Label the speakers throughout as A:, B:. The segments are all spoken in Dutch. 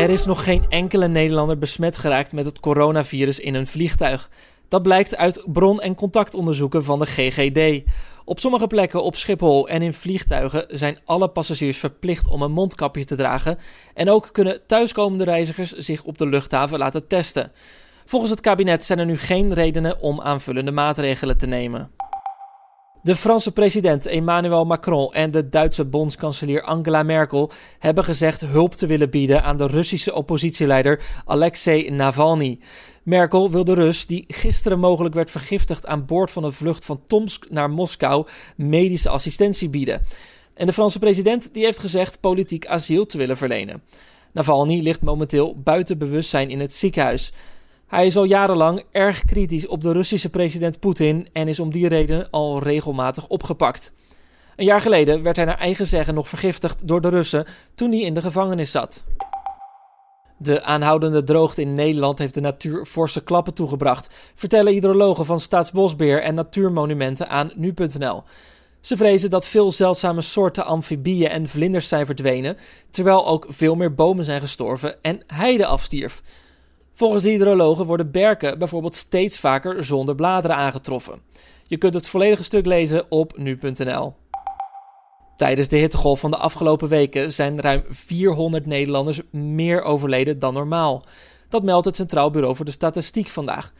A: Er is nog geen enkele Nederlander besmet geraakt met het coronavirus in een vliegtuig. Dat blijkt uit bron- en contactonderzoeken van de GGD. Op sommige plekken op Schiphol en in vliegtuigen zijn alle passagiers verplicht om een mondkapje te dragen. En ook kunnen thuiskomende reizigers zich op de luchthaven laten testen. Volgens het kabinet zijn er nu geen redenen om aanvullende maatregelen te nemen. De Franse president Emmanuel Macron en de Duitse bondskanselier Angela Merkel hebben gezegd hulp te willen bieden aan de Russische oppositieleider Alexei Navalny. Merkel wil de Rus, die gisteren mogelijk werd vergiftigd aan boord van een vlucht van Tomsk naar Moskou, medische assistentie bieden. En de Franse president die heeft gezegd politiek asiel te willen verlenen. Navalny ligt momenteel buiten bewustzijn in het ziekenhuis. Hij is al jarenlang erg kritisch op de Russische president Poetin en is om die reden al regelmatig opgepakt. Een jaar geleden werd hij naar eigen zeggen nog vergiftigd door de Russen toen hij in de gevangenis zat. De aanhoudende droogte in Nederland heeft de natuur forse klappen toegebracht, vertellen hydrologen van Staatsbosbeheer en Natuurmonumenten aan nu.nl. Ze vrezen dat veel zeldzame soorten amfibieën en vlinders zijn verdwenen, terwijl ook veel meer bomen zijn gestorven en heide afstierf. Volgens hydrologen worden berken bijvoorbeeld steeds vaker zonder bladeren aangetroffen. Je kunt het volledige stuk lezen op nu.nl. Tijdens de hittegolf van de afgelopen weken zijn ruim 400 Nederlanders meer overleden dan normaal. Dat meldt het Centraal Bureau voor de Statistiek vandaag.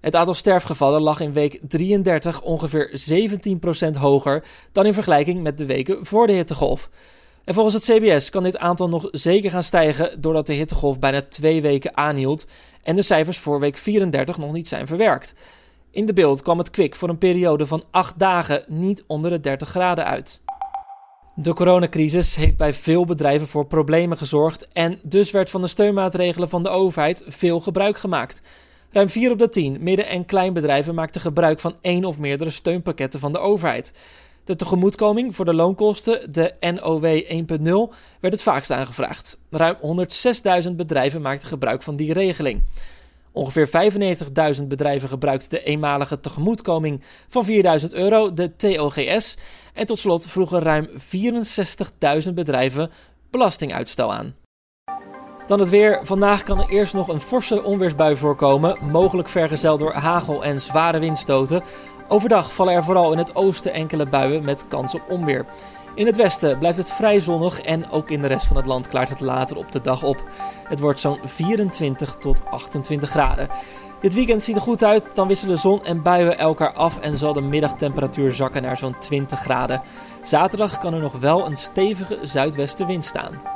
A: Het aantal sterfgevallen lag in week 33 ongeveer 17% hoger dan in vergelijking met de weken voor de hittegolf. En volgens het CBS kan dit aantal nog zeker gaan stijgen doordat de hittegolf bijna twee weken aanhield en de cijfers voor week 34 nog niet zijn verwerkt. In de beeld kwam het kwik voor een periode van 8 dagen niet onder de 30 graden uit. De coronacrisis heeft bij veel bedrijven voor problemen gezorgd en dus werd van de steunmaatregelen van de overheid veel gebruik gemaakt. Ruim 4 op de 10 midden- en kleinbedrijven maakten gebruik van één of meerdere steunpakketten van de overheid. De tegemoetkoming voor de loonkosten, de NOW 1.0, werd het vaakst aangevraagd. Ruim 106.000 bedrijven maakten gebruik van die regeling. Ongeveer 95.000 bedrijven gebruikten de eenmalige tegemoetkoming van 4.000 euro, de TOGS. En tot slot vroegen ruim 64.000 bedrijven belastinguitstel aan. Dan het weer. Vandaag kan er eerst nog een forse onweersbui voorkomen, mogelijk vergezeld door hagel en zware windstoten. Overdag vallen er vooral in het oosten enkele buien met kans op onweer. In het westen blijft het vrij zonnig en ook in de rest van het land klaart het later op de dag op. Het wordt zo'n 24 tot 28 graden. Dit weekend ziet er goed uit, dan wisselen zon en buien elkaar af en zal de middagtemperatuur zakken naar zo'n 20 graden. Zaterdag kan er nog wel een stevige zuidwestenwind staan.